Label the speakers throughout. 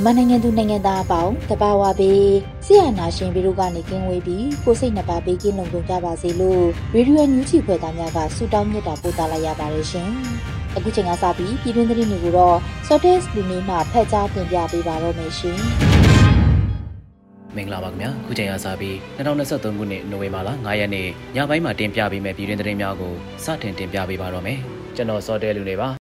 Speaker 1: မြန်မာနိုင်ငံသူနိုင်ငံသားအပေါင်းတဘာဝပေးဆရာနာရှင်ပြီးတို့ကနေကင်းဝေးပြီးကိုစိတ်နှပါပေးကင်းလုံခြုံကြပါစေလို့ရေဒီယိုညူချီဖွယ်သားများကဆုတောင်းမြတ်တာပို့သလိုက်ရပါတယ်ရှင်။အခုချိန်ကစပြီးပြည်တွင်းသတင်းတွေကိုတော့ Sortes လူမျိုးမှဖတ်ကြားတင်ပြပေးပါတော့မယ်ရှင်။
Speaker 2: မင်္ဂလာပါခင်ဗျာခုချိန်ရစပြီး2023ခုနှစ်နိုဝင်ဘာလ9ရက်နေ့ညပိုင်းမှာတင်ပြပေးမယ့်ပြည်တွင်းသတင်းများကိုစတင်တင်ပြပေးပါတော့မယ်ကျွန်တော်စောတဲလူနေပါပ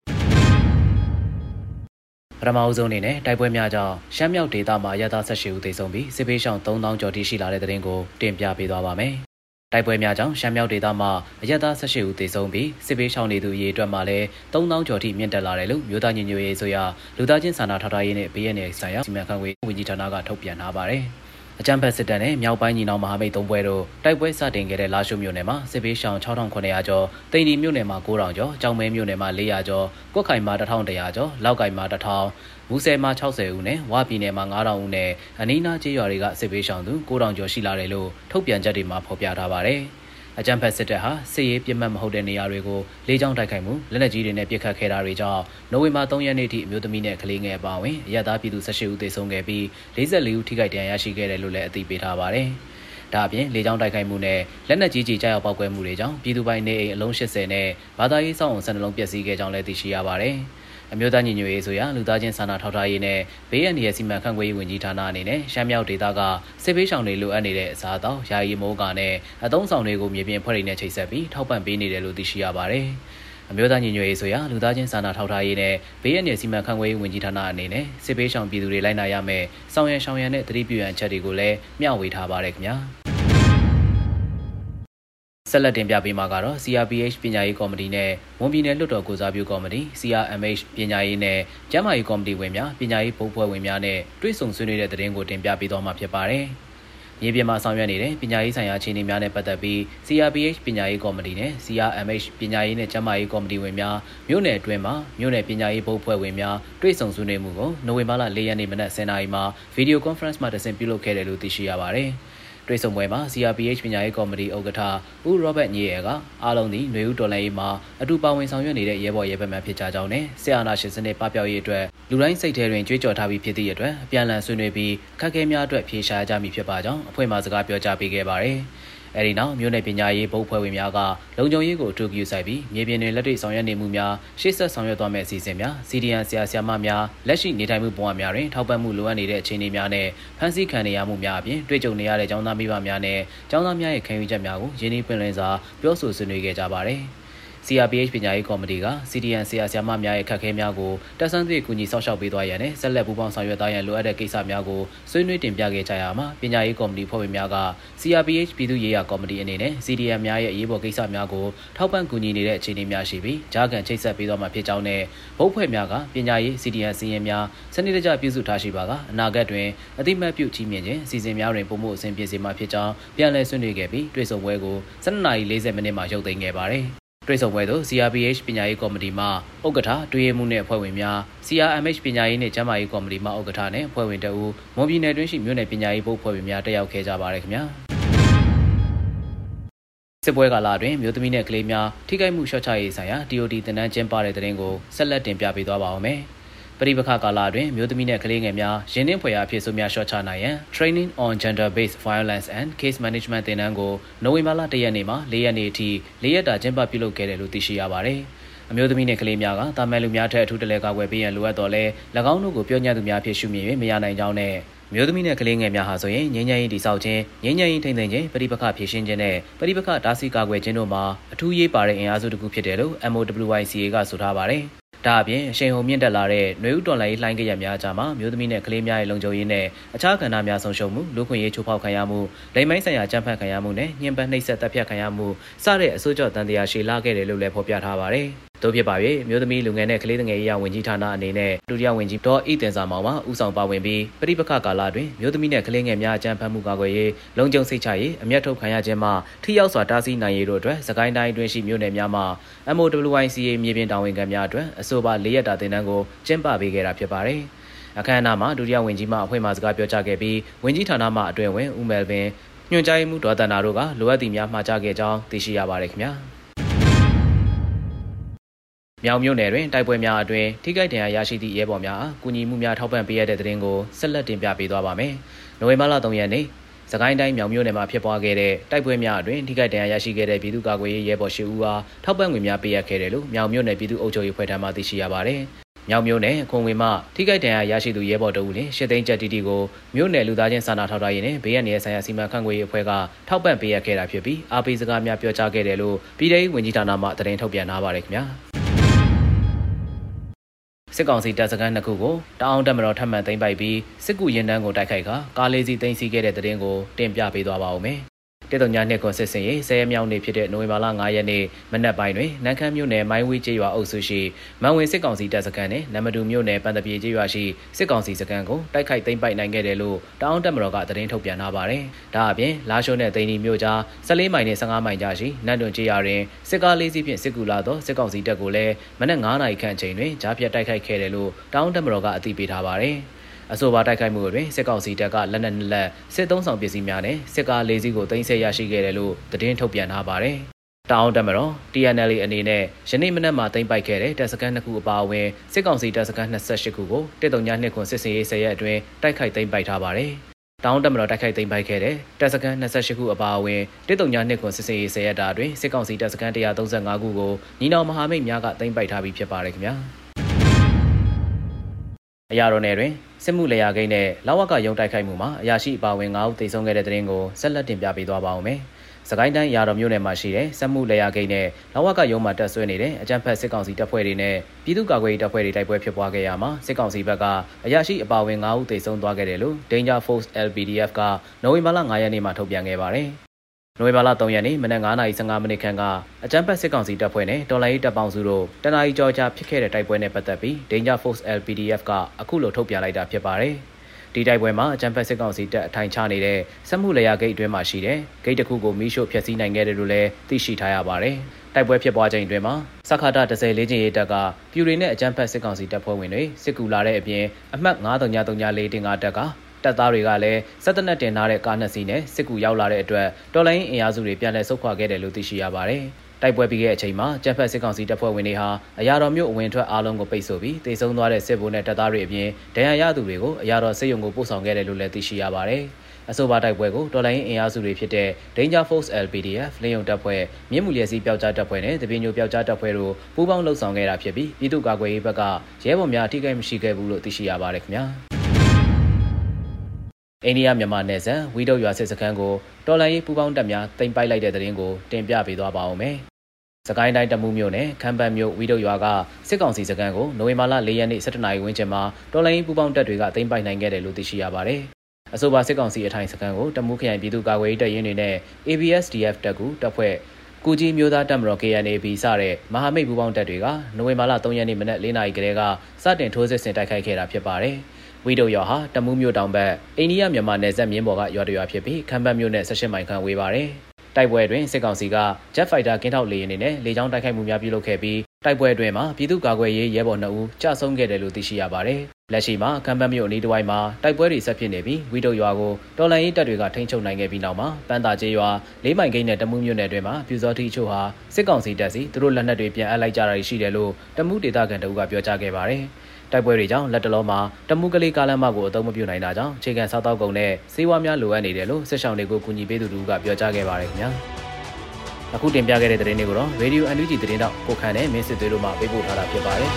Speaker 2: ထမအဆုံးအနေနဲ့တိုက်ပွဲများကြောင့်ရှမ်းမြောက်ဒေသမှာရသ18ဦးသေဆုံးပြီးစစ်ပေးရှောင်3000ကျော်ထိရှိလာတဲ့တဲ့တင်ကိုတင်ပြပေးသွားပါမယ်။တိုက်ပွဲများကြောင့်ရှမ်းမြောက်ဒေသမှာအရသ18ဦးသေဆုံးပြီးစစ်ပေးရှောင်နေသူရေအတွက်မှာလည်း3000ကျော်ထိမြင့်တက်လာတယ်လို့မြို့သားညီညွတ်ရေးဆိုရလူသားချင်းစာနာထောက်ထားရေးနဲ့ BNN ဆိုင်ရာစီမံခန့်ခွဲဝန်ကြီးဌာနကထုတ်ပြန်ထားပါတယ်။ အကြမ်းဖက်စစ်တပ်နဲ့မြောက်ပိုင်းညီနောင်မဟာမိတ်သုံးဘွဲတို့တိုက်ပွဲစတင်ခဲ့တဲ့လာရှုမြို့နယ်မှာစစ်ပေးရှောင်6900ကျော်၊တိန်ဒီမြို့နယ်မှာ9000ကျော်၊ကြောင်မဲမြို့နယ်မှာ400ကျော်၊ကွက်ခိုင်မှာ1100ကျော်၊လောက်ကိုင်မှာ1000မူဆယ်မှာ60ဦးနဲ့ဝါပြည်နယ်မှာ9000ဦးနဲ့အနီးနားကျေးရွာတွေကစစ်ပေးရှောင်သူ9000ကျော်ရှိလာတယ်လို့ထုတ်ပြန်ချက်တွေမှာဖော်ပြထားပါတယ်။ အကြမ်းဖက်စစ်တပ်ဟာစစ်ရေးပြစ်မှတ်မဟုတ်တဲ့နေရာတွေကိုလေးချောင်းတိုက်ခိုက်မှုလက်နက်ကြီးတွေနဲ့ပစ်ခတ်ခဲ့တာတွေကြောင့်နိုဝင်ဘာ3ရက်နေ့ထိအမျိုးသမီးနဲ့ကလေးငယ်အပါအဝင်အရသာပြည်သူ18ဦးသေဆုံးခဲ့ပြီး44ဦးထိခိုက်ဒဏ်ရာရရှိခဲ့တယ်လို့လည်းအသိပေးထားပါတယ်။ဒါအပြင်လေကြောင်းတိုက်ခိုက်မှုနဲ့လက်နက်ကြီးကြီးကြားရောက်ပောက်ကွဲမှုတွေကြောင့်ပြည်သူပိုင်နေအိမ်အလုံး80နဲ့ဘာသာရေးစောင့်အောင်ဆန္ဒလုံးပျက်စီးခဲ့ကြောင်းလည်းသိရှိရပါတယ်။ အမျိုးသားညီညွတ်ရေးဆိုရာလူသားချင်းစာနာထောက်ထားရေးနဲ့ဘေးအန္တရာယ်စီမံခန့်ခွဲရေးဝန်ကြီးဌာနအနေနဲ့ရှမ်းမြောက်ဒေသကစစ်ပေးဆောင်တွေလိုအပ်နေတဲ့အစားအသောက်ယာယီမိုးကာနဲ့အသုံးဆောင်တွေကိုမြေပြင်ဖွဲ့တွေနဲ့ချိတ်ဆက်ပြီးထောက်ပံ့ပေးနေတယ်လို့သိရှိရပါတယ်။အမျိုးသားညီညွတ်ရေးဆိုရာလူသားချင်းစာနာထောက်ထားရေးနဲ့ဘေးရန်နယ်စီမံခန့်ခွဲရေးဝန်ကြီးဌာနအနေနဲ့စစ်ပေးဆောင်ပြည်သူတွေလိုက်နာရမယ်။ဆောင်ရန်ရှောင်ရန်နဲ့တတိပြုရန်ချက်တွေကိုလည်းမျှဝေထားပါတယ်ခင်ဗျာ။ ဆက်လက်တင်ပြပေးမှာကတော့ CRPH ပညာရေးကော်မတီနဲ့ဝန်ပြည်နယ်လွှတ်တော်ကိုစားပြုကော်မတီ CRMH ပညာရေးနဲ့ကျန်းမာရေးကော်မတီဝင်များပညာရေးဘုတ်ဖွဲ့ဝင်များနဲ့တွဲဆုံဆွေးနွေးတဲ့တဲ့တင်ကိုတင်ပြပေးသွားမှာဖြစ်ပါတယ်။မြေပြင်မှာဆောင်ရွက်နေတဲ့ပညာရေးဆိုင်ရာအခြေအနေများနဲ့ပတ်သက်ပြီး CRPH ပညာရေးကော်မတီနဲ့ CRMH ပညာရေးနဲ့ကျန်းမာရေးကော်မတီဝင်များမြို့နယ်အတွင်းမှာမြို့နယ်ပညာရေးဘုတ်ဖွဲ့ဝင်များတွဲဆုံဆွေးနွေးမှုကိုနိုဝင်ဘာလ၄ရက်နေ့မနက်10:00နာရီမှာ Video Conference မှာတဆင့်ပြုလုပ်ခဲ့တယ်လို့သိရှိရပါတယ်။ တွေ့ဆုံပွဲမှာ CRPH ပညာရေးကော်မတီဥက္ကဋ္ဌဦးရောဘတ်ညေရကအားလုံးသည်ຫນွေဦးတော်လှန်ရေးမှာအတူပါဝင်ဆောင်ရွက်နေတဲ့ရဲဘော်ရဲဘက်မှဖြစ်ကြကြောင်းနဲ့ဆီအာနာရှင်စနစ်ပပျောက်ရေးအတွက်လူတိုင်းစိတ်ထဲတွင်ကြွေးကြော်ထားပြီးဖြစ်သည့်အတွက်အပြန်အလှန်ဆွေးနွေးပြီးခက်ခဲများအတွက်ဖြေရှားကြမည်ဖြစ်ပါကြောင်းအဖွဲ့မှစကားပြောကြားပေးခဲ့ပါတယ်။ အဲဒီနောက်မြို့နယ်ပညာရေးဘုတ်ဖွဲ့ဝင်များကလုံခြုံရေးကိုအထူးပြုဆိုင်ပြီးမြေပြင်တွင်လက်တွေ့ဆောင်ရွက်နေမှုများရှေ့ဆက်ဆောင်ရွက်သွားမယ့်အစီအစဉ်များ CDN ဆရာဆရာမများလက်ရှိနေထိုင်မှုဘဝများတွင်ထောက်ပံ့မှုလိုအပ်နေတဲ့အခြေအနေများနဲ့ဖန်ဆီးခံနေရမှုများအပြင်တွေ့ကြုံနေရတဲ့ကျောင်းသားမိဘများနဲ့ကျောင်းသားများရဲ့ခံယူချက်များကိုရင်းနှီးပွင့်လင်းစွာပြောဆိုဆွေးနွေးခဲ့ကြပါတယ်။ CRPH ပညာရေးကော်မတီက CDN ဆရာဆရာမများရဲ့ခက်ခဲများကိုတက်ဆန်းသည့်ကူညီဆောက်ရှောက်ပေးသွားရန်နဲ့ဆက်လက်ပူးပေါင်းဆောင်ရွက်သွားရန်လိုအပ်တဲ့ကိစ္စများကိုဆွေးနွေးတင်ပြခဲ့ကြရမှာပညာရေးကော်မတီဖွဲ့ဝင်များက CRPH ပြည်သူ့ရေးရာကော်မတီအနေနဲ့ CDN များရဲ့အရေးပေါ်ကိစ္စများကိုထောက်ပံ့ကူညီနေတဲ့အခြေအနေများရှိပြီးကြားခံချိတ်ဆက်ပေးသွားမှာဖြစ်ကြောင်းနဲ့ဘုတ်ဖွဲ့များကပညာရေး CDN စီရင်များစနစ်တကျပြုစုထားရှိပါကအနာဂတ်တွင်အတိမတ်ပြုကြီးမြင့်ခြင်းစီစဉ်များတွင်ပုံမှုအဆင်ပြေစေမှာဖြစ်ကြောင်းပြန်လည်ဆွေးနွေးခဲ့ပြီးတွေ့ဆုံပွဲကို12:40မိနစ်မှာရုပ်သိမ်းခဲ့ပါတယ် တွေ့ဆုံပွဲသို့ CRPH ပညာရေးကော်မတီမှဥက္ကဋ္ဌတွဲမှုနဲ့အဖွဲ့ဝင်များ CRMH ပညာရေးနဲ့ကျန်းမာရေးကော်မတီမှဥက္ကဋ္ဌနဲ့အဖွဲ့ဝင်တအူမွန်ပြည်နယ်တွင်းရှိမြို့နယ်ပညာရေးဘုတ်ဖွဲ့ဝင်များတက်ရောက်ခဲ့ကြပါရခင်ဗျာစစ်ပွဲကာလအတွင်းမြို့သမီးနဲ့ကလေးများထိခိုက်မှုလျှော့ချရေးဆိုင်ရာ TOD တင်နန်းကျင်းပတဲ့တဲ့ရင်ကိုဆက်လက်တင်ပြပေးသွားပါဦးမယ်။ ပရိပခကာလအတွင်းမျိုးသမီးနဲ့ကလေးငယ်များရင်းနှင်းဖွယ်ရာအဖြစ်ဆိုများရှော့ချနိုင်ရန် Training on Gender Based Violence and Case Management သင်တန်းကိုနိုဝင်ဘာလ၁ရက်နေ့မှ၄ရက်နေ့အထိ၄ရက်တာကျင်းပပြုလုပ်ခဲ့တယ်လို့သိရှိရပါတယ်။အမျိုးသမီးနဲ့ကလေးများကတာမန်လူများထက်အထူးတလဲကာကွယ်ပေးရန်လိုအပ်တော်လဲ၎င်းတို့ကိုပြောညံ့သူများဖြစ်ရှုမြင်၍မရနိုင်ကြောင်းနဲ့မျိုးသမီးနဲ့ကလေးငယ်များဟာဆိုရင်ငြိမ်းချမ်းရေးတိဆောက်ခြင်းငြိမ်းချမ်းရေးထိန်းသိမ်းခြင်းပဋိပက္ခဖြေရှင်းခြင်းနဲ့ပဋိပက္ခဒါစီကာကွယ်ခြင်းတို့မှာအထူးရေးပါတဲ့အင်အားစုတစ်ခုဖြစ်တယ်လို့ MOWICA ကဆိုထားပါတယ်။ ဒါအပြင်အရှိန်ဟုန်မြင့်တက်လာတဲ့ຫນွေဥတော်လိုင်းလှိုင်းကြရများကြားမှာမျိုးသမီးနဲ့ကလေးများရဲ့လုံခြုံရေးနဲ့အခြားကဏ္ဍများဆုံးရှုံးမှုလူခွင့်ရေးချိုးဖောက်ခံရမှုလိမ်မိုင်းဆိုင်ရာကြမ်းဖက်ခံရမှုနဲ့ညှဉ်းပန်းနှိပ်စက်တပ်ဖြတ်ခံရမှုစတဲ့အစိုးရတန်တရားရှည်လာခဲ့တယ်လို့လည်းဖော်ပြထားပါတယ်။တို့ဖြစ်ပါ၍မြို့သမီးလူငယ်နဲ့ကလေးငယ်ရေးရာဝန်ကြီးဌာနအနေနဲ့ဒုတိယဝန်ကြီးဒေါ်ဤတင်စာမောင်မှဦးဆောင်ပါဝင်ပြီးပြိပခကာလတွင်မြို့သမီးနဲ့ကလေးငယ်များအကြမ်းဖက်မှုကာကွယ်ရေးလုံခြုံစိတ်ချရေးအမျက်ထုတ်ခံရခြင်းမှထိရောက်စွာတားဆီးနိုင်ရေးတို့အတွက်စကိုင်းတိုင်းအတွင်းရှိမြို့နယ်များမှာ MOWICA မြေပြင်တာဝန်ခံများအတွက်အဆိုပါ၄ရက်တာသင်တန်းကိုကျင်းပပေးခဲ့တာဖြစ်ပါတယ်။အခမ်းအနားမှာဒုတိယဝန်ကြီးမှအဖွဲ့မှစကားပြောကြားခဲ့ပြီးဝန်ကြီးဌာနမှအတွင်ဝင်ဦးမယ်ပင်ညွှန်ကြားမှုဒေါ်တနာတို့ကလိုအပ်သည့်များမှာကြားခဲ့ကြောင်းသိရှိရပါတယ်ခင်ဗျာ။ မြောင်မြို့နယ်တွင်တိုက်ပွဲများအတွင်ထိခိုက်ဒဏ်ရာရရှိသည့်ရဲဘော်များအားကူညီမှုများထောက်ပံ့ပေးရတဲ့တဲ့ရင်ကိုဆက်လက်တင်ပြပေးသွားပါမယ်။နိုဝင်ဘာလ3ရက်နေ့စကိုင်းတိုင်းမြောင်မြို့နယ်မှာဖြစ်ပွားခဲ့တဲ့တိုက်ပွဲများအတွင်ထိခိုက်ဒဏ်ရာရရှိခဲ့တဲ့ပြည်သူ့ကာကွယ်ရေးရဲဘော်၈ဦးအားထောက်ပံ့ငွေများပေးအပ်ခဲ့တယ်လို့မြောင်မြို့နယ်ပြည်သူ့အုပ်ချုပ်ရေးဖွဲ့ထံမှသိရှိရပါတယ်။မြောင်မြို့နယ်ခွန်ဝင်မှထိခိုက်ဒဏ်ရာရရှိသူရဲဘော်တဦးလင်ရှစ်သိန်းကျပ်တီတီကိုမြို့နယ်လူသားချင်းစာနာထောက်ထားရေးနဲ့ဘေးရန်ရဲ့ဆိုင်ရာစီမံခန့်ခွဲရေးအဖွဲ့ကထောက်ပံ့ပေးရခဲ့တာဖြစ်ပြီးအားပေးစကားများပြောကြားခဲ့တယ်လို့ပြည်ထောင်ဝန်ကြီးဌာနမှသတင်းထုတ်ပြန်ထားပါတယ်ခင်ဗျာ။ စစ်ကောင်စီတပ်စခန်းနှစ်ခုကိုတအောင်တက်မတော်ထပ်မံသိမ်းပိုက်ပြီးစစ်ကူရင်တန်းကိုတိုက်ခိုက်ခါကားလေးစီးသိမ်းဆီးခဲ့တဲ့တဲ့တင်ကိုတင်ပြပေးသွားပါဦးမယ်။ တေတုံညာနှစ်ကွန်စစ်စင်ရေးဆယ်မြောက်နေ့ဖြစ်တဲ့နိုဝင်ဘာလ9ရက်နေ့မနက်ပိုင်းတွင်နန်းခမ်းမြို့နယ်မိုင်းဝီကျေးရွာအုပ်စုရှိမန်ဝင်စစ်ကောင်စီတပ်စခန်းနဲ့နမတူမြို့နယ်ပန်တပြေကျေးရွာရှိစစ်ကောင်စီစခန်းကိုတိုက်ခိုက်သိမ်းပိုက်နိုင်ခဲ့တယ်လို့တအောင်တက်မတော်ကသတင်းထုတ်ပြန်ထားပါတယ်။ဒါအပြင်လာရှိုးနဲ့သိန်းဒီမြို့ကြား14မိုင်နဲ့15မိုင်ကြားရှိနန်းတွန်ကျေးရွာတွင်စစ်ကားလေးစီးဖြင့်စစ်ကူလာသောစစ်ကောင်စီတပ်ကိုလည်းမနက်9နာရီခန့်အချိန်တွင်ကြားဖြတ်တိုက်ခိုက်ခဲ့တယ်လို့တအောင်တက်မတော်ကအသိပေးထားပါတယ်။ အဆိုပါတိုက်ခိုက်မှုတွင်စစ်ကောင်စီတပ်ကလက်နက်နှစ်လက်စစ်သုံးဆောင်ပစ္စည်းများနဲ့စစ်ကားလေးစီးကိုတင်ဆက်ရရှိခဲ့တယ်လို့သတင်းထုတ်ပြန်ထားပါတယ်။တောင်တက်မတော် TNL အနေနဲ့ယနေ့မနက်မှာတင်ပိုက်ခဲ့တဲ့တပ်စခန်းနှစ်ခုအပါအဝင်စစ်ကောင်စီတပ်စခန်း28ခုကိုတစ်တုံညာနှစ်ခွန်စစ်စင်ရေးဆယ်ရက်အတွင်းတိုက်ခိုက်သိမ်းပိုက်ထားပါတယ်။တောင်တက်မတော်တိုက်ခိုက်သိမ်းပိုက်ခဲ့တဲ့တပ်စခန်း28ခုအပါအဝင်တစ်တုံညာနှစ်ခွန်စစ်စင်ရေးဆယ်ရက်တာတွင်စစ်ကောင်စီတပ်စခန်း135ခုကိုညီနောင်မဟာမိတ်များကသိမ်းပိုက်ထားပြီးဖြစ်ပါတယ်ခင်ဗျာ။ အရာတော်နယ်တွင်စစ်မှုလေယာကိန်းနဲ့လောက်ဝကရုံတိုက်ခိုက်မှုမှာအရာရှိအပါဝင်9ဦးသေဆုံးခဲ့တဲ့တဲ့ရင်ကိုဆက်လက်တင်ပြပေးသွားပါဦးမယ်။စကိုင်းတိုင်းရာတော်မြို့နယ်မှာရှိတဲ့စစ်မှုလေယာကိန်းနဲ့လောက်ဝကရုံမှာတက်ဆွဲနေတဲ့အကြမ်းဖက်စစ်ကောင်စီတပ်ဖွဲ့တွေနဲ့ပြည်သူ့ကာကွယ်ရေးတပ်ဖွဲ့တွေတိုက်ပွဲဖြစ်ပွားခဲ့ရမှာစစ်ကောင်စီဘက်ကအရာရှိအပါဝင်9ဦးသေဆုံးသွားခဲ့တယ်လို့ Danger Force LPDF ကနိုဝင်ဘာလ9ရက်နေ့မှာထုတ်ပြန်ခဲ့ပါတယ်။ နိုဝင်ဘာလ3ရက်နေ့မနက်9:15မိနစ်ခန့်ကအကြမ်းဖက်စစ်ကောင်စီတပ်ဖွဲ့နဲ့တော်လိုင်းတပ်ပေါင်းစုတို့တနအီကြောကြာဖြစ်ခဲ့တဲ့တိုက်ပွဲနဲ့ပတ်သက်ပြီး Danger Force LPDF ကအခုလိုထုတ်ပြန်လိုက်တာဖြစ်ပါတယ်။ဒီတိုက်ပွဲမှာအကြမ်းဖက်စစ်ကောင်စီတပ်အထိုင်ချနေတဲ့စက်မှုလျာဂိတ်အတွင်းမှာရှိတဲ့ဂိတ်တစ်ခုကိုမီးရှို့ဖျက်ဆီးနိုင်ခဲ့တယ်လို့လည်းသိရှိထားရပါတယ်။တိုက်ပွဲဖြစ်ပွားချိန်အတွင်းမှာစခါတာ30လေးချင်းရေးတပ်ကပြူတွေနဲ့အကြမ်းဖက်စစ်ကောင်စီတပ်ဖွဲ့ဝင်တွေစစ်ကူလာတဲ့အပြင်အမှတ်9334တင်ကားတပ်က တပ်သားတွေကလည်းစက်တနက်တင်ထားတဲ့ကားနှစ်စီးနဲ့စစ်ကူရောက်လာတဲ့အတွက်တော်လိုင်းအင်အားစုတွေပြန်လည်ဆုတ်ခွာခဲ့တယ်လို့သိရှိရပါတယ်။တိုက်ပွဲပြီးခဲ့တဲ့အချိန်မှာကျန်းဖက်စစ်ကောင်စီတပ်ဖွဲ့ဝင်တွေဟာအရာတော်မြို့အဝင်ထွက်အားလုံးကိုပိတ်ဆို့ပြီးတေဆုံးသွားတဲ့စစ်ဗိုလ်နဲ့တပ်သားတွေအပြင်ဒဏ်ရာရသူတွေကိုအရာတော်စစ်ရုံကိုပို့ဆောင်ခဲ့တယ်လို့လည်းသိရှိရပါတယ်။အဆိုပါတိုက်ပွဲကိုတော်လိုင်းအင်အားစုတွေဖြစ်တဲ့ Danger Force LPDF လင်းယုံတပ်ဖွဲ့မြင်းမူလျက်စီပျောက်ကြားတပ်ဖွဲ့နဲ့တပင်းညိုပျောက်ကြားတပ်ဖွဲ့တို့ပူးပေါင်းလှုပ်ဆောင်ခဲ့တာဖြစ်ပြီးပြည်သူ့ကာကွယ်ရေးဘက်ကရဲဘော်များထိခိုက်မရှိခဲ့ဘူးလို့သိရှိရပါတယ်ခင်ဗျာ။ အိန္ဒိယမြန်မာနယ်စပ်ဝီဒုတ်ရွာစစ်စခန်းကိုတော်လန်ရေးပူးပေါင်းတပ်များတင်ပိုက်လိုက်တဲ့တဲ့ရင်ကိုတင်ပြပေးသွားပါဦးမယ်။စကိုင်းတိုင်းတမူးမြို့နယ်ခမ်းပတ်မြို့ဝီဒုတ်ရွာကစစ်ကောင်စီစခန်းကိုနိုဝင်ဘာလ၄ရက်နေ့17နာရီဝန်းကျင်မှာတော်လိုင်းပူပေါင်းတပ်တွေကတင်ပိုက်နိုင်ခဲ့တယ်လို့သိရှိရပါတယ်။အဆိုပါစစ်ကောင်စီအထိုင်စခန်းကိုတမူးခရိုင်ပြည်သူ့ကာကွယ်ရေးတပ်ရင်းတွေနဲ့ ABSDF တပ်ကူတပ်ဖွဲ့ကူကြီးမျိုးသားတပ်မတော် KNAB စတဲ့မဟာမိတ်ပူပေါင်းတပ်တွေကနိုဝင်ဘာလ3ရက်နေ့မနက်4နာရီကလေးကစတင်ထိုးစစ်ဆင်တိုက်ခိုက်ခဲ့တာဖြစ်ပါတယ်။ ဝီဒိုရွာဟာတမူးမြို့တောင်ဘက်အိန္ဒိယမြန်မာနယ်စပ်မြင်းပေါ်ကရွာတရွာဖြစ်ပြီးခမ်းပတ်မြို့နဲ့16မိုင်ခန့်ဝေးပါတယ်။တိုက်ပွဲတွင်စစ်ကောင်စီက Jet Fighter ကင်းထောက်လေယာဉ်တွေနဲ့လေကြောင်းတိုက်ခိုက်မှုများပြုလုပ်ခဲ့ပြီးတိုက်ပွဲအတွင်းမှာပြည်သူ့ကာကွယ်ရေးရဲဘော်2ဦးကြာဆုံးခဲ့တယ်လို့သိရှိရပါတယ်။လက်ရှိမှာကမ်ဘတ်မြို့အနီးတစ်ဝိုက်မှာတိုက်ပွဲတွေဆက်ဖြစ်နေပြီးဝီတုတ်ရွာကိုတော်လန်ရေးတပ်တွေကထိန်းချုပ်နိုင်ခဲ့ပြီးနောက်မှာပန်းတာကျေးရွာလေးမိုင်ကိန်းနဲ့တမှုမြို့နယ်အတွင်းမှာပြူစောတိချို့ဟာစစ်ကောင်စီတပ်စီသူတို့လက်နက်တွေပြန်အပ်လိုက်ကြတာရှိတယ်လို့တမှုဒေသခံတအုပ်ကပြောကြားခဲ့ပါတယ်။ တိုက်ပွဲတွေကြောင့်လက်တလုံးမှာတမှုကလေးကားလမ်းမကိုအသုံးမပြုနိုင်တာကြောင့်ခြေခံစားတောက်ကုန်နဲ့စေဝါများလိုအပ်နေတယ်လို့စစ်ဆောင်တွေကိုကူညီပေးသူတို့ကပြောကြားခဲ့ပါတယ်ခင်ဗျာအခုတင်ပြခဲ့တဲ့သတင်းတွေကိုတော့ Radio NUG သတင်းတောက်ကိုခန့်နဲ့မင်းစစ်သွေးတို့မှပေးပို့ထားတာဖြစ်ပါတယ်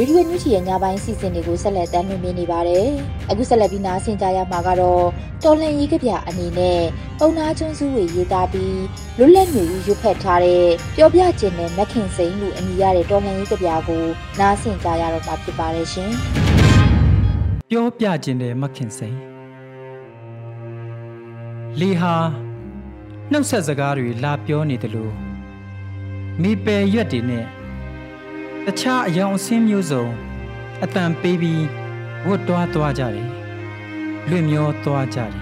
Speaker 3: ရေဒီယိုညူချီရဲ့ညပိုင်းစီစဉ်တွေကိုဆက်လက်တင်ပြနေပါတယ်။အခုဆက်လက်ပြီးနားဆင်ကြရမှာကတော့တော်လန်ရေးကဗျအနေနဲ့ပုံနာကျွန်းစုဝေရေးသားပြီးလွတ်လပ်နေရွတ်ဖက်ထားတဲ့ပြောပြခြင်းနဲ့မခင်စိန်လူအမည်ရတဲ့တော်လန်ရေးကဗျကိုနားဆင်ကြရတော့မှာဖြစ်ပါတယ်ရှင်။
Speaker 4: ပြောပြခြင်းနဲ့မခင်စိန်လေဟာနှုတ်ဆက်စကားတွေလာပြောနေတယ်လို့မိပယ်ရွက်တွေနဲ့ တခြားအယောင်အဆင်းမျိုးစုံအတန်ပေးပြီးဝတ်တွားသွားကြတယ်လွင့်မျောသွားကြတယ်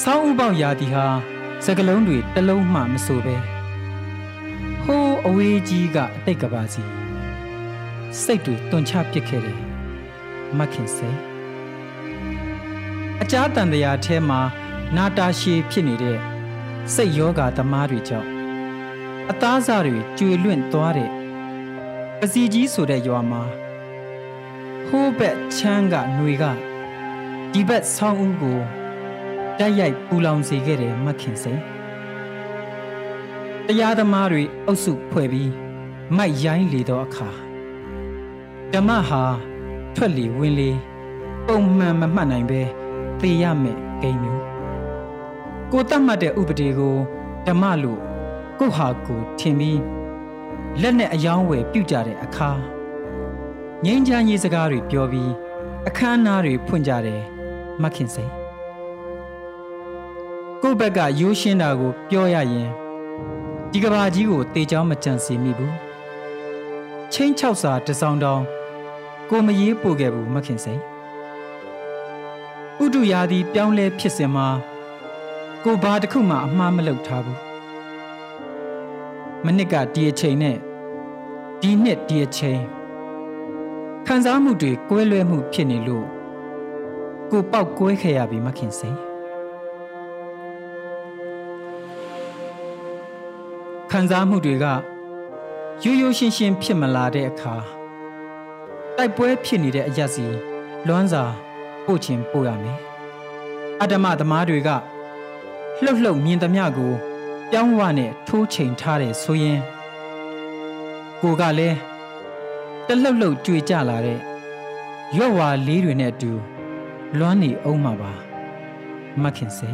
Speaker 4: ဆောင်းဥပေါရာသီဟာစကလုံးတွေတလုံးမှမဆိုပဲဟိုးအဝေးကြီးကအတိတ်ကပါစီစိတ်တွေတွန်ချပစ်ခဲ့တယ်မခင်စိတ်အကြတန်တရားအဲမှာနာတာရှည်ဖြစ်နေတဲ့စိတ်ယောဂသမားတွေကြောင့် အသားစားတွေကျွေလွင့်သွားတဲ့ပစီကြီးဆိုတဲ့ရွာမှာဟိုးဘက်ချမ်းကຫນွေကဒီဘက်ဆောင်းဦးကိုတိုက်ရိုက်ပူလောင်စေခဲ့တယ်မခင်စိန်တရားသမားတွေအုပ်စုဖွဲ့ပြီးမိုက်ရိုင်းလေတော့အခါဓမ္မဟာထွက်လေဝင်လေပုံမှန်မမှတ်နိုင်ပဲသိရမယ်ဂိမ်းမျိုးကိုတတ်မှတ်တဲ့ဥပဒေကိုဓမ္မလို့ ကိုဟာကိုထင်ပြီးလက်နဲ့အယောင်းဝယ်ပြုတ်ကြတဲ့အခါငိမ့်ချမ်းရေးစကားတွေပြောပြီးအခမ်းအနားတွေဖွင့်ကြတယ်မခင်စိန်ကိုယ့်ဘက်ကရိုးရှင်းတာကို ပြောရရင်ဒီကဘာကြီးကိုတေချောင်းမကြံစီမိဘူးချင်းချောက်စာတစောင်းတောင်းကိုမရေးပို့ခဲ့ဘူးမခင်စိန်ဥဒုရာသည်ပြောင်းလဲဖြစ်စင်မှာကိုဘာတစ်ခုမှအမှားမလုပ်ထားဘူး မနစ်ကဒီအချိန်နဲ့ဒီနှစ်ဒီအချိန်ခံစားမှုတွေကွဲလွဲမှုဖြစ်နေလို့ကိုပေါက်ကွဲခဲ့ရပြီမခင်စိန်ခံစားမှုတွေကရိုးရိုးရှင်းရှင်းဖြစ်မလာတဲ့အခါတိုက်ပွဲဖြစ်နေတဲ့အရက်စီလွမ်းစာပို့ချင်ပို့ရမယ်အတ္တမသမားတွေကလှုပ်လှုပ်မြင်သမျှကို ပြောင်းဝနဲ့ထိုးချိန်ထားတယ်ဆိုရင်ကိုကလည်းတလှုပ်လှုပ်ကြွေကြလာတဲ့ရွက်ဝါလေးတွေနဲ့အတူလွမ်းနေအောင်မှာပါမခင်စိ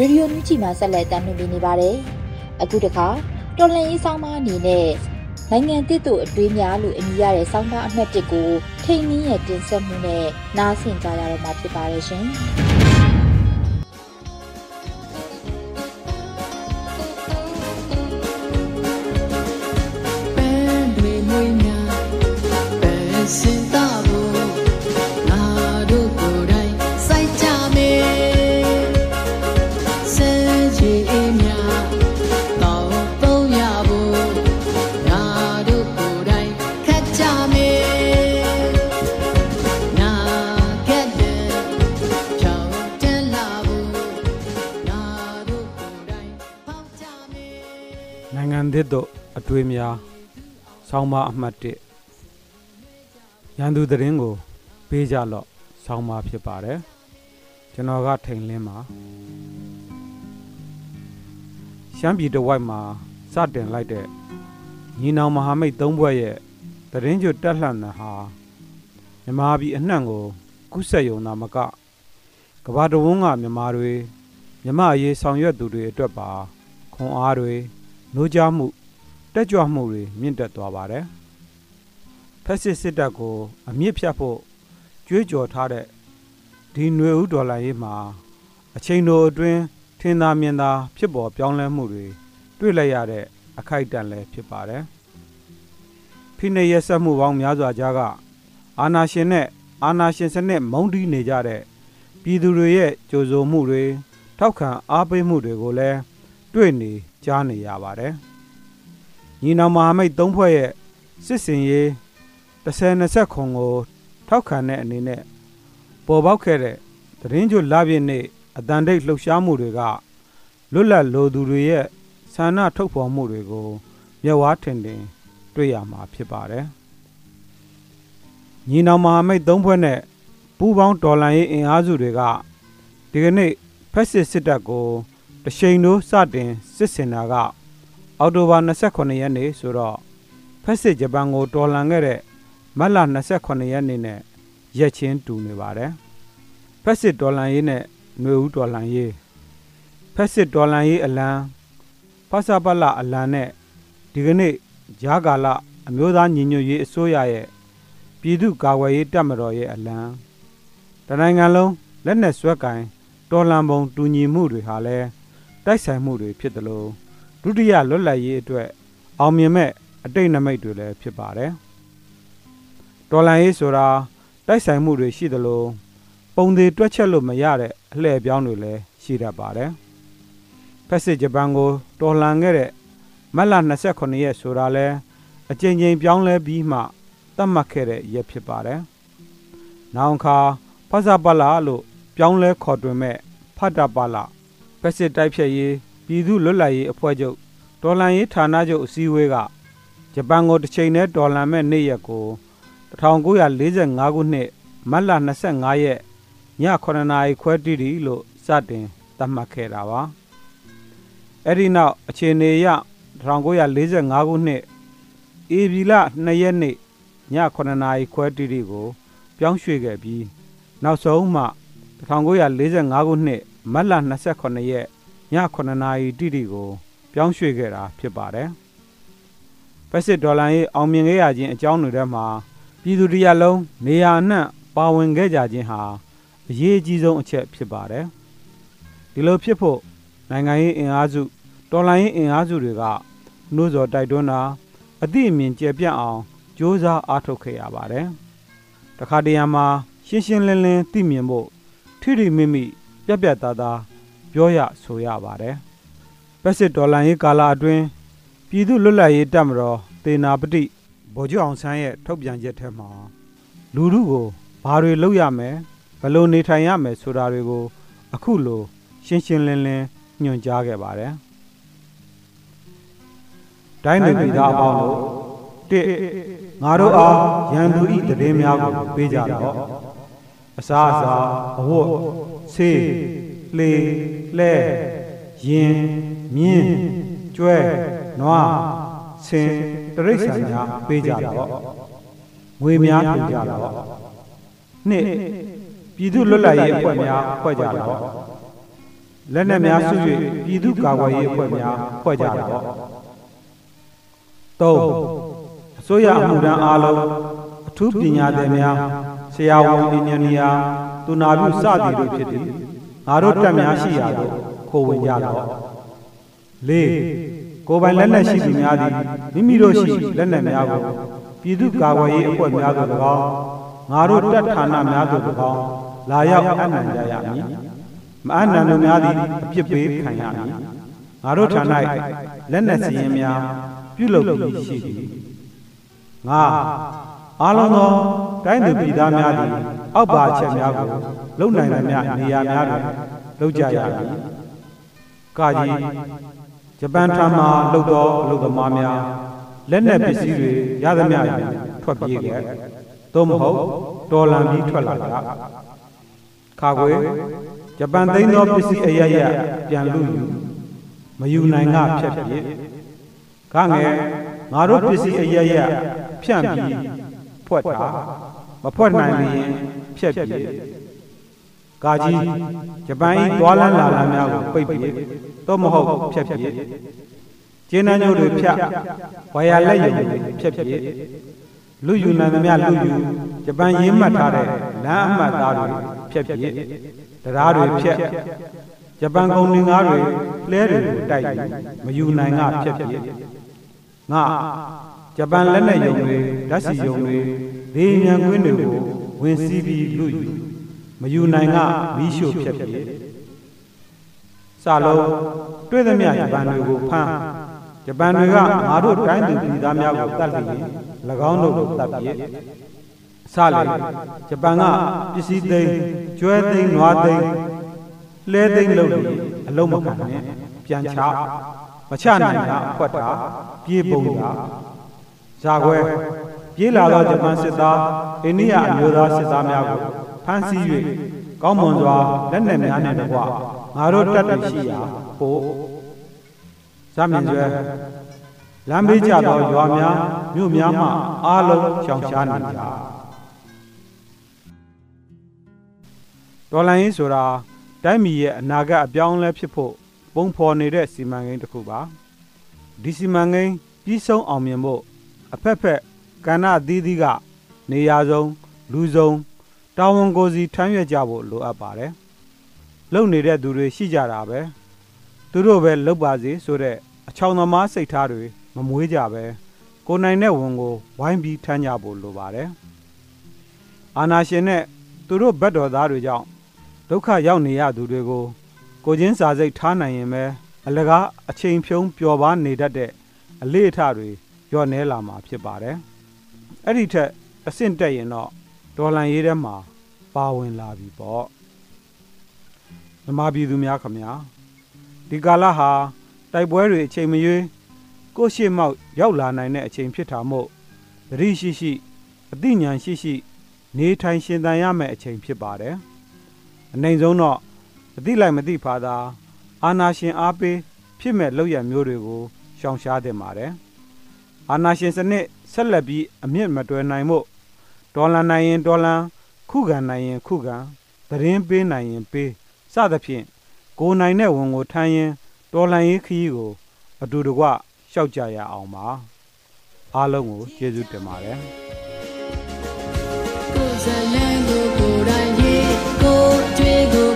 Speaker 3: ရေဒီယိုမြူချီမှာဆက်လက်တင်ပြနေပါတယ်။အခုတခါတော်လန်ရေးဆောင်းပါးအနေနဲ့နိုင်ငံတစ်တို့အတွေးများလို့အမည်ရတဲ့ဆောင်းပါးအမှတ်၁ကိုထိန်နည်းရဲ့တင်ဆက်မှုနဲ့နားဆင်ကြရတော့မှာဖြစ်ပါတယ်ရှင်။
Speaker 5: တို့အတွေ့များဆောင်းပါအမှတ်1ရန်သူသတင်းကိုပေးကြလော့ဆောင်းပါဖြစ်ပါတယ်ကျွန်တော်ကထိန်လင်းပါရှမ်းပြည်တဝိုက်မှာစတင်လိုက်တဲ့ညီနောင်မဟာမိတ်သုံးဘွဲ့ရဲ့သတင်းကြွတက်လှန်တဲ့ဟာမြမာပြည်အနှံ့ကိုကုဆက်ယုံနာမကကဘာတဝန်းကမြမာတွေမြမအရေးဆောင်ရွက်သူတွေအတွက်ပါခွန်အားတွေနှိုးကြားမှု တက်ကြွမှုတွေမြင့်တက်သွားပါတယ်ဖက်စစ်စစ်တပ်ကိုအမြင့်ဖြတ်ဖို့ကြွေးကြော်ထားတဲ့ဒီຫນွေဦးဒေါ်လာရေးမှာအချိန်တိုအတွင်းထင်သာမြင်သာဖြစ်ပေါ်ပြောင်းလဲမှုတွေတွေ့လိုက်ရတဲ့အခိုက်အတန့်လည်းဖြစ်ပါတယ်ဖိနှိပ်ရက်စက်မှုပေါင်းများစွာကြားကအာနာရှင်နဲ့အာနာရှင်စနစ်မုန်းတီးနေကြတဲ့ပြည်သူတွေရဲ့ကြိုးဆိုမှုတွေထောက်ခံအားပေးမှုတွေကိုလည်းတွေ့နေကြားနေရပါတယ် ညီနောင်မဟာမိတ်၃ဖွဲ့ရဲ့စစ်စင်ရေး30-20ခုကိုထောက်ခံတဲ့အနေနဲ့ပေါ်ပေါက်ခဲ့တဲ့သတင်းကြိုလာပြည့်နေ့အတန်တိတ်လှုပ်ရှားမှုတွေကလွတ်လပ်လိုသူတွေရဲ့ဆန္ဒထုတ်ဖော်မှုတွေကိုမျက်ဝါးထင်ထင်တွေ့ရမှာဖြစ်ပါတယ်ညီနောင်မဟာမိတ်၃ဖွဲ့နဲ့ပူးပေါင်းတော်လှန်ရေးအင်အားစုတွေကဒီကနေ့ဖက်စစ်စစ်တပ်ကိုတရှိန်တို့စတင်စစ်စင်တာက အောက်တိုဘာ29ရက်နေ့ဆိုတော့ဖက်စစ်ဂျပန်ကိုတော်လှန်ခဲ့တဲ့မတ်လ28ရက်နေ့နဲ့ရက်ချင်းတူနေပါတယ်ဖက်စစ်တော်လှန်ရေးနဲ့ຫນွေဦးတော်လှန်ရေးဖက်စစ်တော်လှန်ရေးအလံဖဆပလအလံနဲ့ဒီကနေ့ဂျာကာလအမျိုးသားညီညွတ်ရေးအစိုးရရဲ့ပြည်သူ့ကာကွယ်ရေးတပ်မတော်ရဲ့အလံတနိုင်ငံလုံးလက်နက်ဆွဲကင်တော်လန်ပုံတူညီမှုတွေဟာလည်းတိုက်ဆိုင်မှုတွေဖြစ်တယ်လို့ ဒုတိယလွတ်လပ်ရေးအတွက်အောင်မြင်မဲ့အတိတ်နမိတ်တွေလည်းဖြစ်ပါတယ်တော်လန်ရေးဆိုတာတိုက်ဆိုင်မှုတွေရှိတယ်လို့ပုံသေးတွက်ချက်လို့မရတဲ့အလှည့်ပြောင်းတွေလည်းရှိတတ်ပါတယ်ဖက်စစ်ဂျပန်ကိုတော်လှန်ခဲ့တဲ့မတ်လ29ရက်ဆိုတာလဲအကြိမ်ကြိမ်ပြောင်းလဲပြီးမှသတ်မှတ်ခဲ့တဲ့ရက်ဖြစ်ပါတယ်။နောက်ခါဖဆပလာလို့ပြောင်းလဲခေါ်တွင်မဲ့ဖတ်တပလာဖက်စစ်တိုက်ဖြတ်ရေး ပြည်သူလွတ်လပ်ရေးအဖွဲ့ချုပ်ဒေါ်လန်ရေးဌာနချုပ်အစည်းအဝေးကဂျပန်ကိုတစ်ချိန်နဲ့ဒေါ်လန်မဲ့နေ့ရက်ကို1945ခုနှစ်မတ်လ25ရက်ည9နာရီခွဲတိတိလို့စတင်သတ်မှတ်ခဲ့တာပါအဲ့ဒီနောက်အခြေအနေအရ1945ခုနှစ်ဧပြီလ2ရက်နေ့ည9နာရီခွဲတိတိကို ပြောင်းရွှေ့ခဲ့ပြီးနောက်ဆုံးမှ1945ခုနှစ်မတ်လ28ရက်ည 9နာရီတိတိကို ပြောင်းရွှေ့ခဲ့တာဖြစ်ပါတယ်။ဖက်စစ်ဒေါ်လာရေးအောင်မြင်ခဲ့ရခြင်းအကြောင်းတွေထဲမှာပြည်သူတရားလုံးနေရာအနှံ့ပါဝင်ခဲ့ကြခြင်းဟာအရေးအကြီးဆုံးအချက်ဖြစ်ပါတယ်။ဒီလိုဖြစ်ဖို့နိုင်ငံရေးအင်အားစုတော်လှန်ရေးအင်အားစုတွေကနှိုးဆော်တိုက်တွန်းတာအသည့်အမြင်ကျပြန့်အောင်ကြိုးစားအားထုတ်ခဲ့ရပါတယ်။တခါတရံမှာရှင်းရှင်းလင်းလင်းသိမြင်ဖို့ထိထိမိမိပြက်ပြက်သားသား ပြောရဆိုရပါတယ်။ပက်စစ်ဒေါ်လာရေးကာလအတွင်းပြည်သူလွတ်လပ်ရေးတပ်မတော်တေနာပတိဗိုလ်ချုပ်အောင်ဆန်းရဲ့ထုတ်ပြန်ချက်ထဲမှာလူထုကိုဘာတွေလုပ်ရမယ်ဘယ်လိုနေထိုင်ရမယ်ဆိုတာတွေကို အခုလိုရှင်းရှင်းလင်းလင်းညွှန်ကြားခဲ့ပါတယ်။တိုင်းနယ်ပြည်သားအပေါင်းတို့တစ်ငါတို့အားရန်သူဤတည်င်းများကိုပေးကြတော့အစားအစာအဝတ်ဆေး လှေလဲရင်မြင်းကျွဲနွားဆင်တရိษံများပေးကြတော့ငွေများပေးကြတော့နှစ်ပြည်သူလွတ်လပ်ရေးအဖွဲ့များဖွဲ့ကြတော့လက်နက်များစု၍ပြည်သူကာကွယ်ရေးအဖွဲ့များဖွဲ့ကြတော့၃အစိုးရအမှုထမ်းအားလုံးအထူးပညာသည်များဆရာဝန်အင်ဂျင်နီယာသူနာပြုစသည်တို့ဖြစ်သည် ငါတို့တက်များရှိရာသို့ခိုးဝင်ကြတော့၄ကိုယ်ပိုင်လက်နက်ရှိသူများသည်မိမိတို့ရှိလက်နက်များကိုပြည်သူ့ကာကွယ်ရေးအဖွဲ့များသို့၎င်းငါတို့တပ်ဌာနများသို့၎င်းလာရောက်အနှံကြရမည်မအနှံတို့များသည်အပြစ်ပေးခံရမည်ငါတို့ဌာနလက်နက်စီရင်များပြုလုပ်ပြီးရှိသည်ငါအားလုံးသောတိုင်းသူပြည်သားများသည် အောက်ပါချက်များကိုလုံနိုင်သမျှနေရာများတွင်လုပ်ကြရမည်ကာကြီးဂျပန်ထံမှလှုပ်သောအလုပ်သမားများလက်နက်ပစ္စည်းတွေရသမျှထွက်ပြေးခဲ့သို့မဟုတ်တော်လန်ပြီးထွက်လာကြခါခွေဂျပန်သိမ်းသောပစ္စည်းအရရပြန်လူယူမယူနိုင်ကဖြတ်ပြေးခငယ်ငါတို့ပစ္စည်းအရရဖြန့်ပြီးဖွက်တာမဖွက်နိုင်ရင် ဖြက်ပြေးကာကြီးဂျပန်ဤသွာလန်းလာလာများကိုပိတ်ပြေးတော့မဟုတ်ဖြက်ပြေးကျင်းနှညို့တွေဖြတ်ဝါရလက်ရုံတွေဖြက်ပြေးလူယူနိုင်သမျှလူယူဂျပန်ရင်းမှတ်ထားတဲ့လမ်းအမှတ်သားတွေဖြက်ပြေးတရားတွေဖြက်ဂျပန်ကုန်ငါးတွေလဲတွေကိုတိုက်မယူနိုင်ကဖြက်ပြေးငါဂျပန်လက်နက်ယုံတွေဓာတ်စီယုံတွေဒေးမြန်ကွင်းတွေကို ဝင်စီးပြီးလူယူမယူနိုင်ကမီးရှို့ဖြတ်ပြေစလုံးတွေ့သမျှဂျပန်တွေကိုဖမ်းဂျပန်တွေကငါတို့တိုင်းသူပြည်သားများကိုတတ်ပြီး၎င်းတို့ကိုတတ်ပြီးစလေဂျပန်ကပစ္စည်းသိမ်းကျွဲသိမ်းနွားသိမ်းလဲသိမ်းလုပ်ပြီးအလုံးမခံနဲ့ပြန်ချမချနိုင်တာအခွက်တာပြေးပုံတာဇာခွဲ ပြေးလာသောဂျပန်စစ်သားအိန္ဒိယအမျိုးသားစစ်သားများကိုဖမ်းဆီး၍ကောင်းမွန်စွာလက်နက်များနှင့်တကွငါတို့တပ်တွေရှိရာပို့ဇမင်ကျွဲလမ်းဘေးကျသောရွာများမြို့များမှအားလုံးရှောင်ရှားနေကြတော်လိုင်းရေးဆိုတာတိုင်းပြည်ရဲ့အနာဂတ်အပြောင်းလဲဖြစ်ဖို့ပုံဖော်နေတဲ့စီမံကိန်းတစ်ခုပါဒီစီမံကိန်းပြီးဆုံးအောင်မြင်ဖို့အဖက်ဖက် ကဏ္ဍအသီးသီးကနေရာဆုံးလူဆုံးတာဝန်ကိုစီထမ်းရွက်ကြဖို့လိုအပ်ပါတယ်လုံနေတဲ့သူတွေရှိကြတာပဲသူတို့ပဲလုတ်ပါစေဆိုတဲ့အချောင်သမားစိတ်ထားတွေမမွေးကြပဲကိုနိုင်တဲ့ဝန်ကိုဝိုင်းပြီးထမ်းကြဖို့လိုပါတယ်အာနာရှင်နဲ့သူတို့ဘက်တော်သားတွေကြောင့်ဒုက္ခရောက်နေရသူတွေကိုကိုချင်းစာစိတ်ထားနိုင်ရင်ပဲအလကားအချိန်ဖြုံးပျော်ပါနေတတ်တဲ့အလေးအထတွေညော့နေလာမှာဖြစ်ပါတယ် အဲ့ဒီထက်အဆင့်တက်ရင်တော့ဒေါ်လန်ရေးထဲမှာပါဝင်လာပြီပေါ့မြမပြည်သူများခမညာဒီကာလဟာတိုက်ပွဲတွေအချိန်မရွေးကိုရှိမောက်ရောက်လာနိုင်တဲ့အချိန်ဖြစ်တာမို့သတိရှိရှိအသိဉာဏ်ရှိရှိ နေထိုင်ရှင်သန်ရမယ့်အချိန်ဖြစ်ပါတယ်အနိုင်ဆုံးတော့အသိလိုက်မသိဖာသာအာနာရှင်အားပေးဖြစ်မဲ့လောက်ရမျိုးတွေကိုရှောင်ရှားတင်ပါတယ်အာနာရှင်စနစ် ဆက်လက်ပြီးအမြင့်မတွယ်နိုင်မှုဒေါ်လာနိုင်ရင်ဒေါ်လာခုခံနိုင်ရင်ခုခံသတင်းပေးနိုင်ရင်ပေးစသဖြင့်ကိုနိုင်တဲ့ဝန်ကိုထမ်းရင်တော်လှန်ရေးခရီးကိုအတူတကွရှောက်ကြရအောင်ပါအားလုံးကိုကျေးဇူးတင်ပါတယ်ကိုယ်စလန်ကိုကိုယ်တိုင်ရေးကိုကြွေးကို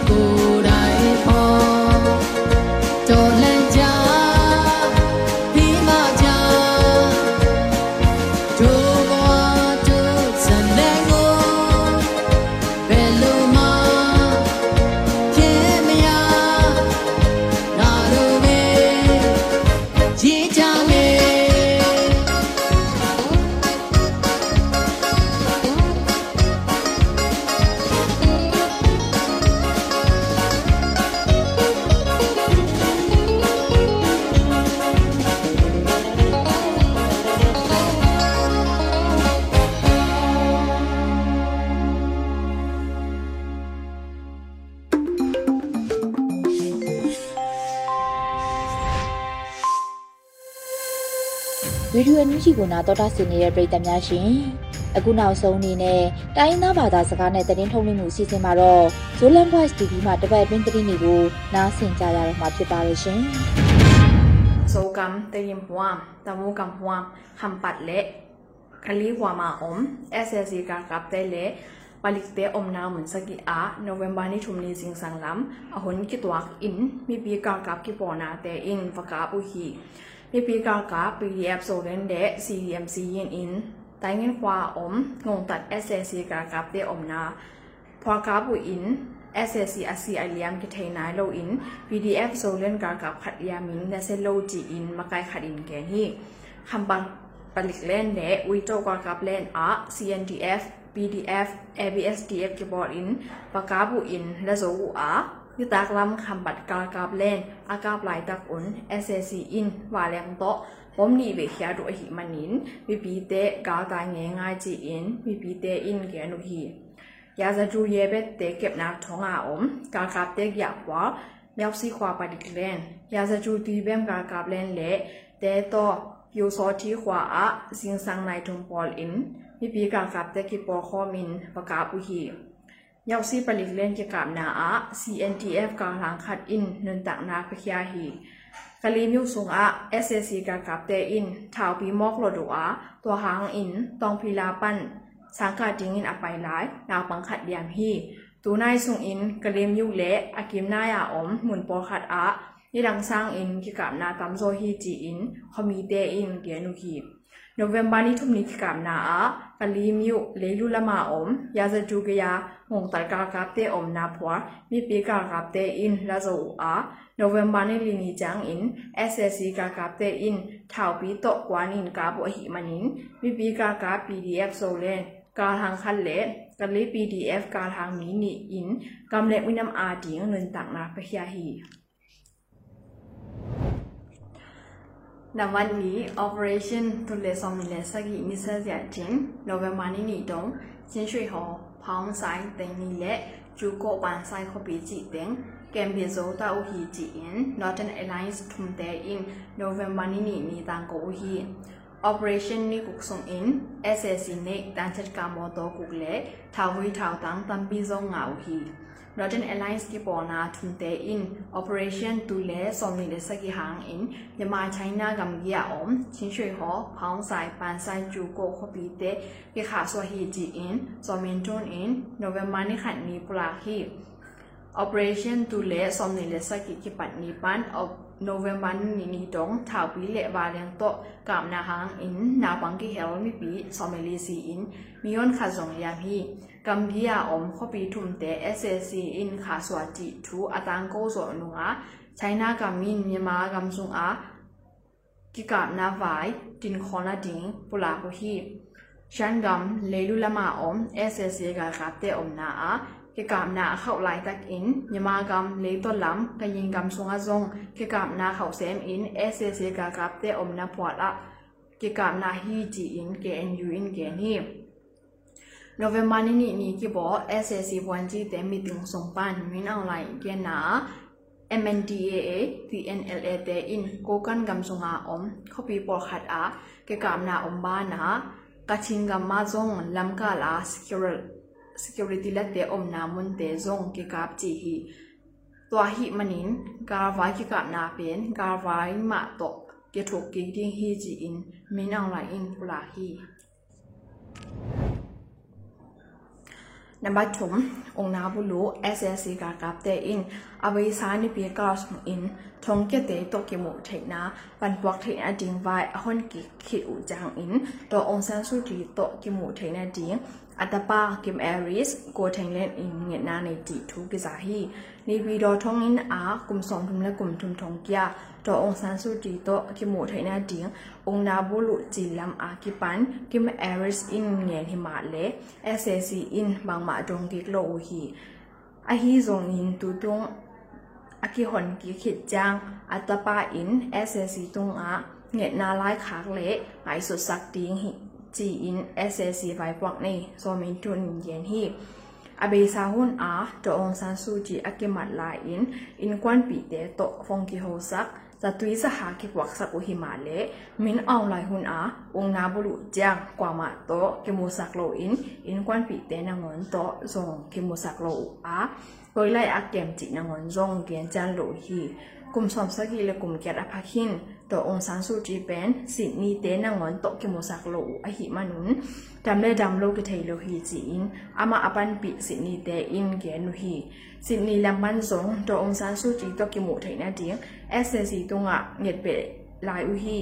Speaker 5: န်ယူ
Speaker 1: ဂျီကိုနာတော်တာဆင်နေတဲ့ပရိသတ်များရှင်အခုနောက်ဆုံးအနေနဲ့တိုင်းရင်းသားဘာသာစကားနဲ့သတင်းထုတ်လွှင့်မှုအစီအစဉ်မှာတော့ Zolan Voice TV မှာတပတ်အတွင်းသတင်းတွေကိုနားဆင်ကြရတော့မှာဖြစ်ပါရဲ့ရှင်
Speaker 6: Sokam Tayim Huam Tamu Kam Huam Hampat Le Kali Huama Om SSC Ka Kap Te Le Palik Te Om Na Mun Sagi A November ni Thum Ni Sing Sang Lam Ahun Ki Twak In Mi Pi Ka Kap Ki Pona Te In Vaka U Hi Mi Pi Ka Kap PDF So Len De CDMC Yin In Tai Ngin Hwa Om Ngong Tat SSC Ka Kap Te Om Na พอกราบุอิน SSC อาซีไอเลียมกิเทนายโลอิน PDF โซเลนกากับ PPK ka PDF soren de CMC yin in taingen kwa om ngong tat SSC ka ka de om na phwa ka bu in SSC ASI aliam ki thai nai lo in PDF soren ka ka khat ya min na se lo ji in ma kai khat in ke hi kham bang palik len de wi to ka ka len a CNDF PDF ABSDF keyboard in pa ka bu in la zo a ยุตากลำคำบัดกาลกาบเล่นอากาบไหลตักอุ่นเอเซซีอินวาแรงโตปมนีเวเขียดุหิมันินวิปีเตกาวตายเงง่ายจีอินวิปีเตอินเกียนุหียาจะจูเยเบเตเก็บนักท้องอาอมกาลกาบเตกอยากว่าเมียวซีควาปดิกเล่นยาจะจูตีเบมกาลกาบเล่นเละเตโตยูโซทีควาอะสิงสังในทุมปอลอินวิปีกาลกาบเตกิปอคอมินประกาบุหี ยาวซีปลิกเล่นเกี่ยวกับนาอะ CNTF กำลังคัดอินเนินตักนาพยาหีกะลีมิวสูงอะ SAC กากับเตอินถาวปีมอกโลดูอะตัวหางอินตองพีลาปันสังกาดิงอินอไปหลายนาวปังขัดยามฮีตูนายสูงอินกะลีมิวเละอากิมนายาอมหมุนปอขัดอะยี่ดังสร้างอินกิกับนาตัมโซฮีจีอินคอมีเตอินเดียนุฮีโนเวมบานิทุมนิกิกับนาอะกะลีมิวเลลุละมาอมยาจะจูกยา ဟွန်တိုင်ကာကပ်တဲ့ om na phwa mi pi ka kap te in la zo a november ne li ni chang in ssc ka kap te in thau pi to kwan in ka bo hi manin mi pi ka ka pdf so le ka hang khan le ka le pdf ka hang mi ni in kam le winam a ti ngin tak na pa hya hi နဝန်နီ operation သူလေဆောင်နေစကီနီဆာကြချင်းနိုဝင်ဘာနီနီတုံချင်းရွှေဟော ဖောင်းဆိုင်တင်နီလက်ဂျူကိုပန်ဆိုင်ခပီချီတင်ကမ်ဘီဇိုတာဦးဟီချီအင် Northern Alliance ထုံတဲအင် November နီနီနီတန်ကိုဦးဟီ operation ni kuksung in ssc ne tanchet ka mo to kukle thawi thau tang tambi zong ngau hi Northern Alliance ki pona thun te in operation tu le som ni le saki hang in yama China gam ya om chin shui ho phang sai pan sai chu ko kho pi te ki kha so hi ji in so min tun in November ni khan ni pula hi operation tu le som ni le saki ki pat ni pan of November ni ni dong thảo pi le ba leng to kam na hang in na bang ki hel mi pi someli si in mion kha zong ya hi kam bia om kho pi thum te ssc in kha swa ti thu atang ko zo nu nga china kam min myama kam sung a ki kam na vai tin khona ding pula ko hi shan gam leilu lama om ssc ga ka te om na a กิกามนาเข้าไลตักอินยามากามเลต้นลำกยิงกามสงอาจงกิกามนาเข้าเซมอินเอเซเซกากาบเตอมนาปวดละกิกามนาฮีจีอินเกนยูอินเกนฮีโนเวมบานี่นี่นี่กิบอกเอเซซีวันจีเตมีตึงส่งปันมินออนไลน์เกนนา MNDAA PNLA เตอินโกกันกำสงอาอมเขาปีปอขัดอาเกกามนาอมบ้านนะกะชิงกำมาจงลำกาลา secure security la te om na mun te zong ki kap chi hi to hi manin garwai ki kap na pen garwai ma to ke thok ki ding hi ji in minang la in pula hi number 2องนาบุลู SSC กากาบเตอินอเวสานิเปียกาสมอินทงเกเตโตกิโมเทนาปันปวกเทนา November နေ့နေ့ကိပေါ် SSC 1G တဲ့ meeting ဆောင်ပန်မင်းအောင်လိုက်ပြန်နာ MNDAA TNLA te in kokan gam sunga om khopi por khat a ke kam na om ba na kaching gam ma zong lam ka la security security la te om na mun te zong ke kap chi hi twa hi manin garwa ki kap na pen garwa ma to ke thok ki ding hi ji in min ang la in pula hi และกุมทุมทง away sa ni pi class mo in thong ke te to ke mo thai na pan buak thai na ding vai hon ki khi u jang in to on san su ti to ke mo thai na ding atapa kim aries ko thai len in nge na nei ti thu ke za hi ni pi do thong in a kum som thum le kum thum thong kya to on san su ti to ke mo thai na ding ong na bo lu ji lam a ki pan kim aries in nge ni ma le ssc in bang ma dong dik lo hi a hi zong in tu tong aki hon ki khit jang atapa in SSC tung a nge na lai khak le ngai su sak ding hi chi in SSC vai kwak nei so min tun yen hi abe sa hun a to on san su ji aki mat la in in kwan pi te to phong ki ho sak za tui za ha ki kwak sak u hi ma le min aung lai hun a ung na bulu jang kwa ma to ke mu sak lo in in kwan pi te na ngon to so ke mu sak lo a koi lai a kem chi na ngon zong gen chan lo hi kum som sa ki le kum kyat a phakhin to ong san su ji pen sin ni te na ngon to ki mu sak lo a hi manun dam le dam lo ki thei lo hi chi in ama apan pi sin ni te in gen nu hi sin ni lam man zong to ong san su ji to ki mu thei na ding SSC တုံးကငက်ပဲလာဥဟီ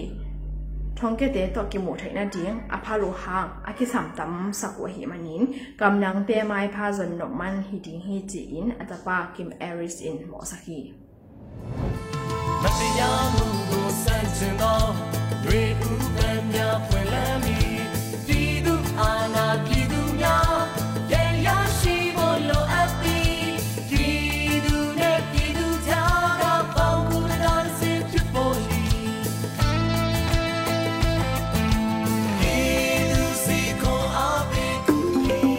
Speaker 6: ท้องเก่เตต่อกิมูไทยนาเดียงอภาโลหางอาคิสามตำสักวะหิมันินกำนังเตยไม้พาสนนมันฮิดิงฮิจีนอัตปากิมเอริสอินหมอสัากี